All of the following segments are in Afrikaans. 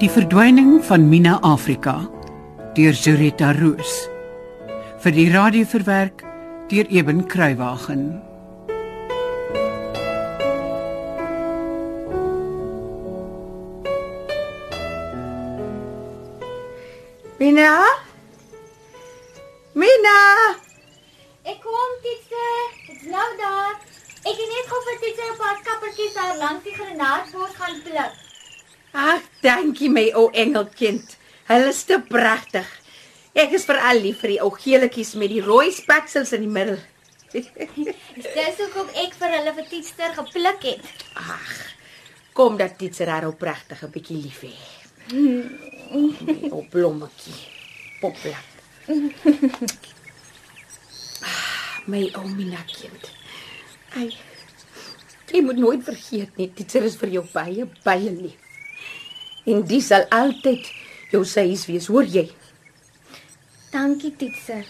Die verdwyning van Mina Afrika deur Zurita Roos vir die radio verwerk deur Eben Kruiwagen. Mina? Mina? Ek kom Titse, dit's nou daar. Ek het net gou vir Titse 'n paar kappertjies daar langs die granaatbos gaan pluk. Ag, dankie my ou engelkind. Hulle is te pragtig. Ek is veral lief vir die ou geeltjies met die rooi speksels in die middel. Dis hoekom ek vir hulle vir Titster gepluk het. Ag, kom dat dit se daar ou pragtige bietjie lief hê. O blommetjie. Popblad. Ah, my ou Mina kind. Ai. Jy moet nooit vergeet nie, dit is vir jou baie baie lief. En dit sal altyd jou seis wees, hoor jy? Dankie Titser.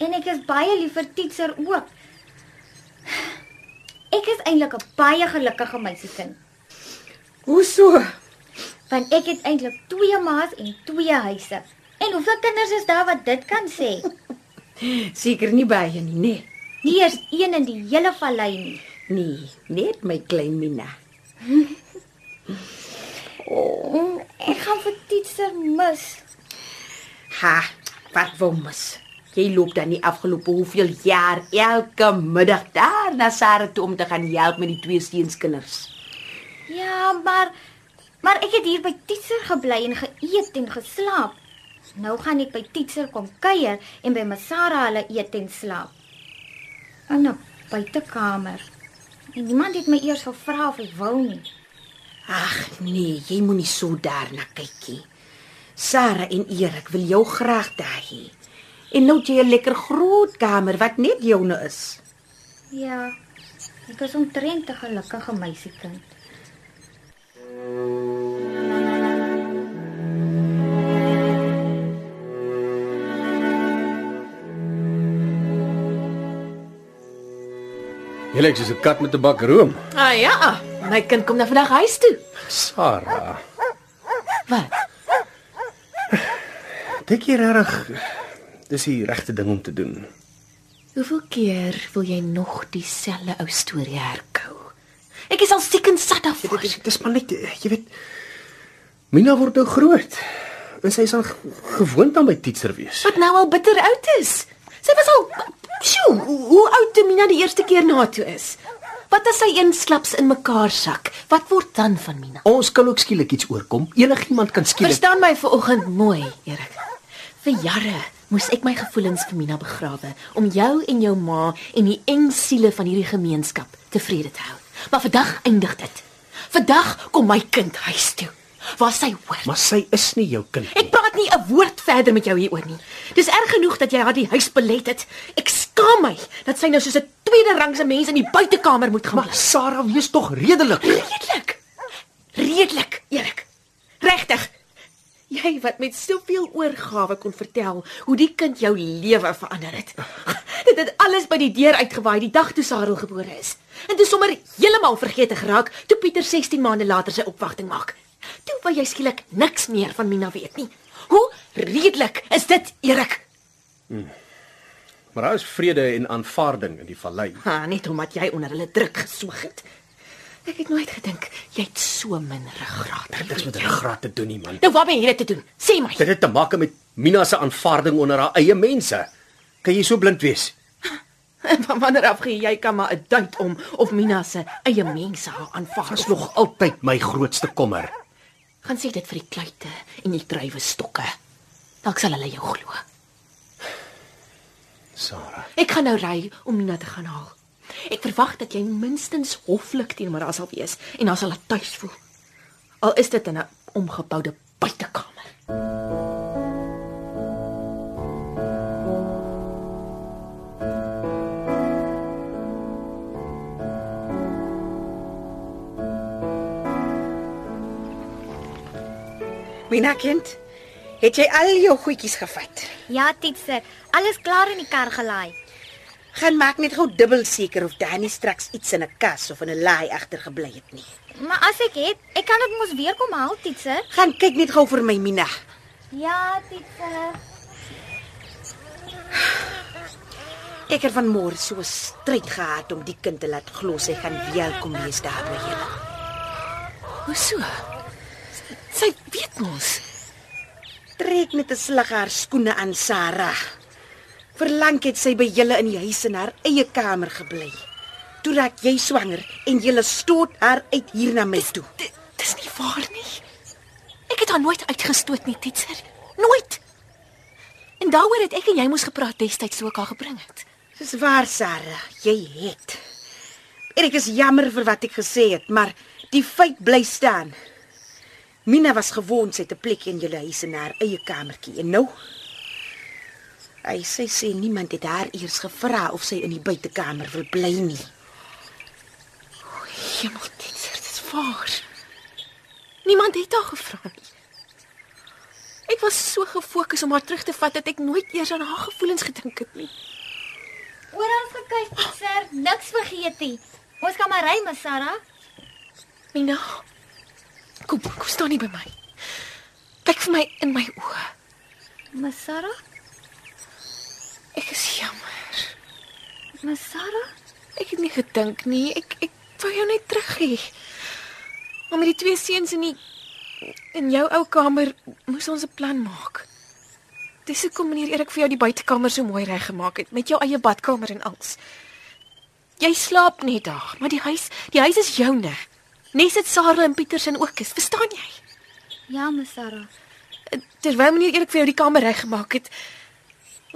En ek is baie lief vir Titser ook. Ek is eintlik 'n baie gelukkige meisiekind, Hoe so? want ek het eintlik twee ma's en twee huise. En hoeveel kinders is daar wat dit kan sê? Seker nie baie nie, nee. Nie eens een in die hele vallei nie. Nee, net my klein Mina. Ek gaan vir Titser mis. Ha, wat wou mis? Jy loop dan nie afgelope hoeveel jaar elke middag daar na Sarah toe om te gaan help met die twee steenskinders. Ja, maar maar ek het hier by Titser gebly en geëet en geslaap. Nou gaan ek by Titser kom kuier en by Masara hulle eet en slaap. In 'n buitekamer. En niemand het my eers gevra of ek wou nie. Ag nee, jy moenie so daarna kyk nie. Sarah en Erik wil jou graag daar hê. En nou het jy 'n lekker groot kamer wat net joune is. Ja. Ek is omtrent 'n gelukkige meisiekind. Jy lyk soos 'n kat met 'n bak room. Ah ja, my kind kom nou vandag huis toe. Sarah, Wat? dink jy regtig dis die regte ding om te doen? Hoeveel keer wil jy nog dieselfde ou storie herkou? Ek is al siek en sat Dit daarvoor. is dis maar net jy weet Mina word nou groot. En sy is al ge- gewoond aan by teacher wees. Wat nou al bitter oud is. Sy was al Sjoe, hoe hoe oud toe Mina die eerste keer na toe is? Wat as sy een slaps in mekaar sak? Wat word dan van Mina? Ons kan ook skielik iets oorkom. Enigiemand kan skielik Verstaan my vanoggend mooi, Erik. Vir jare moes ek my gevoelens vir Mina begrawe om jou en jou ma en die eng siele van hierdie gemeenskap tevrede te hou. Maar vandag eindig dit. Vandag kom my kind huis toe. Waar sy hoort. Maar sy is nie jou kind Ek nie. praat nie 'n woord verder met jou hieroor nie. Dis erg genoeg dat jy haar die huis belet het. Ek skaam my dat sy nou soos 'n tweede rangse mens in die buitekamer moet gaan Maar bly. Sarah, wees tog redelik. Redelik. Redelik, Erik. Regtig. Jy wat met soveel oorgawe kon vertel hoe die kind jou lewe verander het. Dit het alles by die deur uitgewaai die dag toe Sarel gebore is. En toe sommer heeltemal vergeet geraak toe Pieter 16 maande later sy opwagting maak. Toe wou jy skielik niks meer van Mina weet nie. Hoe redelik is dit, Erik? Maar daar is vrede en aanvaarding in die vallei. Ha, net omdat jy onder hulle druk gesoog het. Ek het nooit gedink jy het so min ruggraat. Dit niks met ruggraat te doen nie, man. Nou wat ben jy dit te doen? Sê my. Dit het te maak met Mina se aanvaarding onder haar eie mense. Kan jy so blind wees? En van wanneer af gee jy kan maar 'n duit om of Mina se eie mense haar aanvaar. Dit is nog altyd my grootste kommer. gaan sê dit vir die kluite en die druiwe stokke. Dalk sal hulle jou glo. Sarah. Ek gaan nou ry om Mina te gaan haal. Ek verwag dat jy minstens hoflik teenoor haar sal wees en haar sal laat tuis voel. Al is dit in 'n omgeboude buitekamer. Mina kind, het jy al jou goedjies gevat? Ja, Titser, alles klaar in die kar gelaai. Gaan maak net gou dubbel seker of nie straks iets in 'n kas of in 'n laai agtergebly het nie. Maar as ek het, ek kan dit mos weer kom haal, Titser. Gaan kyk net gou vir my Mina. Ja, Titser. Ek het van môre so 'n stryd gehad om die kind te laat glo sy gaan welkom wees daar by julle. Hoe so? Sy weet mos. Trek net 'n slag haar skoene aan Sarah. Verlang het sy by julle in die huis in haar eie kamer gebly. Toe raak jy swanger en julle stoot haar uit hier na my toe. Dis nie waar nie. Ek het haar nooit uitgestoot nie, Titser. Nooit. En daaroor het ek en jy moes gepraat destyds toe ek haar gebring het. Dis waar Sarah, jy het. En ek is jammer vir wat ek gesê het, maar die feit bly staan. Mina was gewoond sy te plek in julle huis in haar eie kamertjie en nou Hy sê sê niemand het haar eers gevra of sy in die buitekamer wil bly nie. Hemel, Titser, dis waar. Niemand het haar gevra nie. Ek was so gefokus om haar terug te vat dat ek nooit eers aan haar gevoelens gedink het nie. Oral gekyk, Titser. Niks vergeet nie. Ons gaan maar ry, Miss Sarah. Mina. Kom, kom staan nie by my. Kyk vir my in my oë. Miss Sarah? Ek is jammer. Miss Sarah? Ek het nie gedink nie. Ek ek wou jou net terug hê. Maar met die twee seuns in die in jou ou kamer moes ons 'n plan maak. Dis hoekom meneer Erik vir jou die buitekamer so mooi reggemaak het met jou eie badkamer en alles. Jy slaap net daar, maar die huis, die huis is joune. Nes dit Sarah en Pietersen ook is, verstaan jy? Ja, Miss Sarah. Terwyl meneer Erik vir jou die kamer reggemaak het,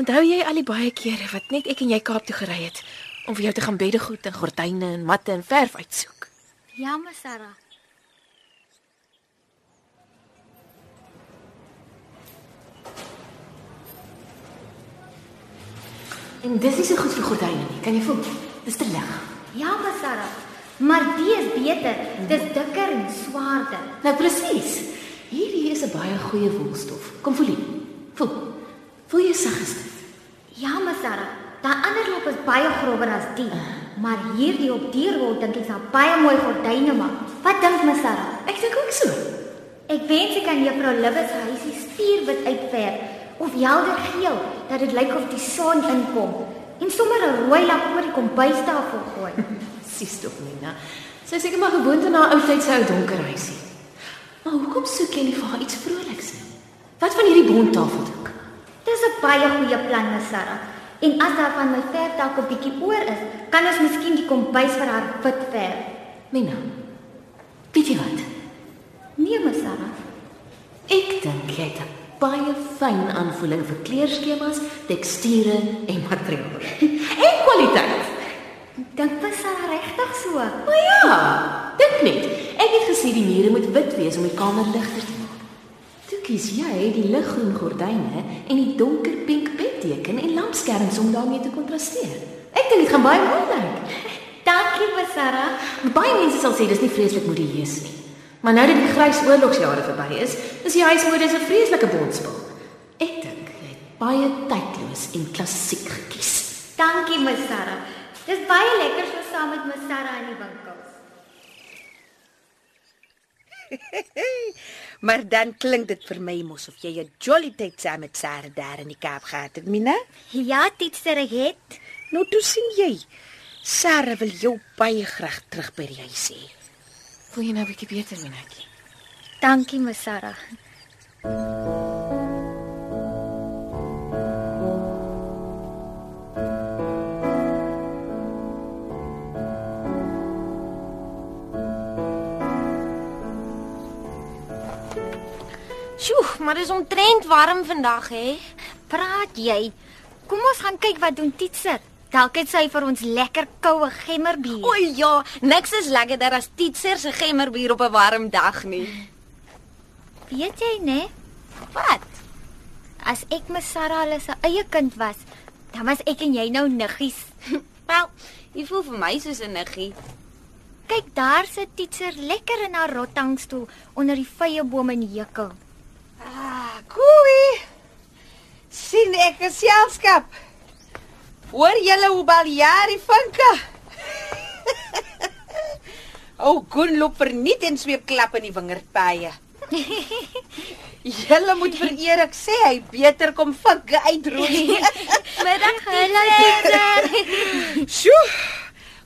onthou jy al die baie kere wat net ek en jy Kaap toe gery het om vir jou te gaan beddegoed en gordyne en matte en verf uitsoek. Ja, Miss Sarah. En dis nie so goed vir gordyne nie. Kan jy voel? Dis te lig. Ja, Miss Sarah. Maar die is beter. Dis dikker en swaarder. Nou presies. Hierdie is 'n baie goeie woolstof. Kom voel hier. Voel. Voel jy saggies? Ja, Miss Sarah. Daai ander loop is baie grower as die. Maar hierdie op die rol dink ek sal baie mooi gordyne maak. Wat dink Miss Sarah? Ek dink ook so. Ek wens ek kan juffrou Libbes se huisie stuurwit uitverf of helder geel dat dit lyk of die son inkom en sommer 'n rooi lap oor die kombuistafel gooi. Sis tog Nina. Sy is seker maar gewoond aan haar ou tyd se ou donker huisie. Maar hoekom soek jy nie vir haar iets vroliks nie? Wat van hierdie bondtafeldoek? Dis 'n baie goeie plan, Miss Sarah. En as daar van my verf dalk 'n bietjie oor is, kan ons miskien die kombuis vir haar wit verf. Nina. Weet jy wat? Nee, Miss Sarah. Ek dink jy het 'n baie fyn aanvoeling vir kleurskemas, teksture en materiale. en kwaliteit. Dink Miss Sarah regtig so? Maar ja, dink net. Ek het gesê die mure moet wit wees om die kamer ligter te maak. Toe kies jy die liggroen gordyne en die donker pink beddeken en lampskerms om daarmee te kontrasteer. Ek dink dit gaan baie mooi lyk. Dankie, Sarah. Baie mense sal sê dis nie vreeslik modieus nie. Maar nou dat die grys oorlogsjare verby is, is die huismode 'n vreeslike bondspel. Ek dink jy het baie tydloos en klassiek gekies. Dankie, Miss Sarah. Dis baie lekker so saam met Miss Sarah in die winkels. Maar dan klink dit vir my mos of jy 'n jolly tyd saam met Sarah daar in die Kaap gehad het, Mina. Ja, Titser, ek het. Nou toe sien jy. Sarah wil jou baie graag terug by die huis hê. Voel jy nou 'n bietjie beter, Minetjie? Dankie, Miss Sarah. Sjoe, maar dis omtrent warm vandag, hè? Praat jy? Kom ons gaan kyk wat doen Titser. Dalk het sy vir ons lekker koue gemmerbier. O ja, niks is lekkerder as Titser se gemmerbier op 'n warm dag nie. Weet jy, né? Wat? As ek Miss Sarah hulle se eie kind was, dan was ek en jy nou niggies. Wel, jy voel vir my soos 'n niggie. Kyk, daar sit Titser lekker in haar rottangstoel onder die vye boom in Hekel. Ah, koei. sien ek geselskap. Hoor julle hoe bal jare vinke? O, Gun loop verniet en sweep klap in die wingerdpaaie. Julle moet vir Erik sê hy beter kom vinke uitroei. Middag, hallo Titser. Sjoe.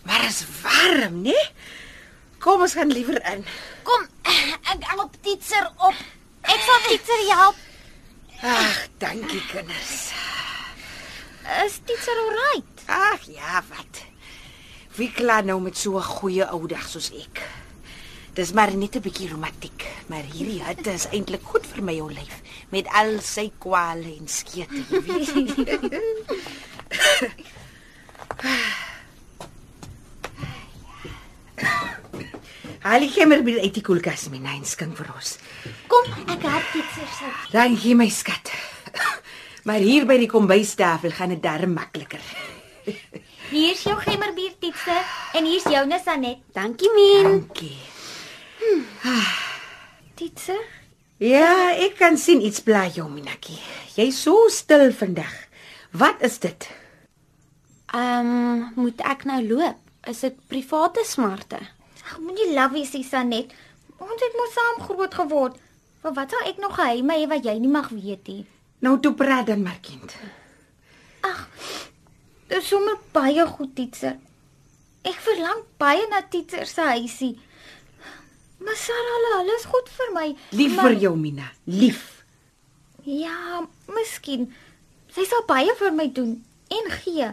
Maar is warm, né? Kom ons gaan liewer in. Kom, ek help Titser op. Ek sal Titser help. Ag, dankie kinders. Is Titser alright? Ag ja, wat. Wie kla nou met so 'n goeie ou dag soos ek. Dis maar net 'n bietjie romantiek, maar hierdie hitte is eintlik goed vir my ou lyf met al sy kwale en skete, jy weet. Haal ek maar by die koelkas my nyn skink vir ons. Kom, ek help Titser se. Dankie my skat. Maar hier by die kombuistafel gaan dit darm makliker. Hier's jou gemmerbier Titser en hier's joune Sanet. Dankie Min. Dankie. Titser, Ja, ek kan sien iets bly jou Minaki. Jy's so stil vandag. Wat is dit? Ehm, um, moet ek nou loop? Is dit private smarte? ag moenie love wees, Sanet. Ons het mos saam groot geword. Maar wat sal ek nog geheime hê wat jy nie mag weet nie? Nou toe praat dan maar kind. Dis sommer baie goed, Titser. Ek verlang baie na Titser se huisie. Maar Sarah, hulle, hulle is goed vir my. Lief maar, vir jou Mina, lief. Ja, miskien. Sy sal baie vir my doen en gee.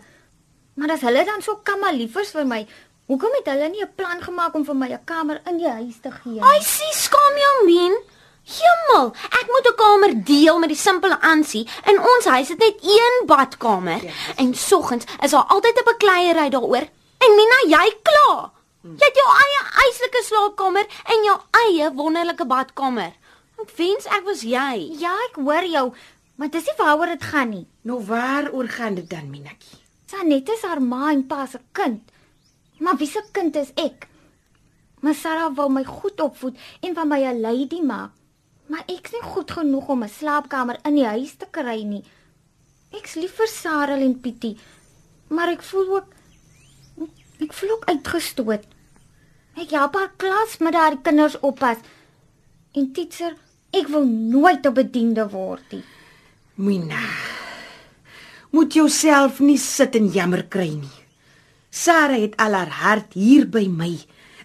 Maar as hulle dan so kamaliefers vir my, hoekom het hulle nie 'n plan gemaak om vir my 'n kamer in die huis te gee? Ai, sien, skaam jou min. Hemel, ek moet 'n kamer deel met die simpele Ansie. In ons huis het net een badkamer Ja. en soggens is daar altyd 'n bekleierery daaroor. En Mina, jy kla. Jy het jou eie eislike slaapkamer en jou eie wonderlike badkamer. Ek wens ek was jy. Ja, ek hoor jou, maar dis nie waaroor dit gaan nie. Nou waaroor gaan dit dan Minaki? Sanet is haar ma en pa se kind. Maar wie se kind is ek? Maar Sarah wou my goed opvoed en van my 'n lady maak. Maar ek's nie goed genoeg om 'n slaapkamer in die huis te kry nie. Ek's lief vir Sarah en Pietie, maar ek voel ook ek voel ook uitgestoot. Ek help haar klas met haar kinders oppas. En teacher, ek wil nooit 'n bediende word nie. Mina. Moet jouself nie sit en jammer kry nie. Sarah het al haar hart hier by my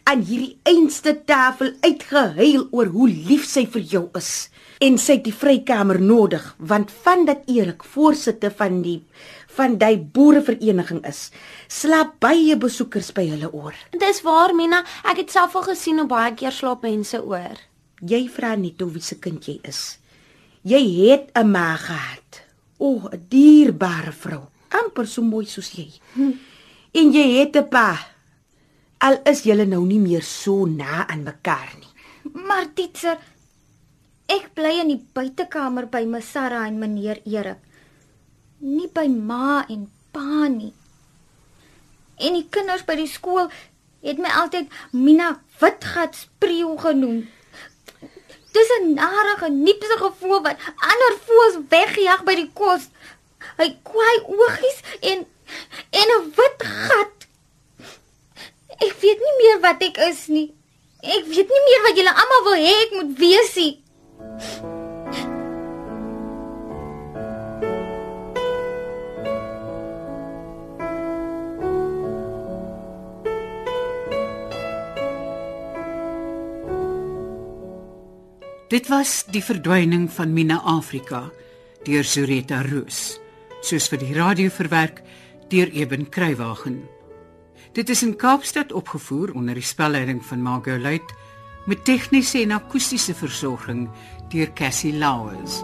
aan hierdie einste tafel uitgehuil oor hoe lief sy vir jou is. En sy het die vrykamer nodig want vandat Erik voorsitter van die van die boerevereniging is slaap baie besoekers by hulle oor. Dis waar, Mina, ek het self al gesien hoe baie keer slaap mense oor. jy vra net hoe wie se kind jy is. Jy het 'n ma gehad. O 'n dierbare vrou. Amper so mooi soos jy. En jy het 'n pa al is julle nou nie meer so na aan mekaar nie Maar teacher, ek bly in die buitekamer by my Sarah en meneer Erik. Nie by ma en pa nie. En die kinders by die skool het my altyd Mina Witgat spreeu genoem. Dis 'n narige, niepse gevoel wat ander voels wegjaag by die kos. Hy kwaai oogies en en 'n wit gat. Ek weet nie meer wat ek is nie. Ek weet nie meer wat julle almal wil hê ek moet wees nie. Dit was die verdwyning van Mina Afrika deur Zureta Roos, soos vir die radio verwerk deur Eben Kruiwagen. Dit is in Kaapstad opgevoer onder die spelleiding van Margot Luit met tegniese en akoestiese versorging deur Cassie Lauers.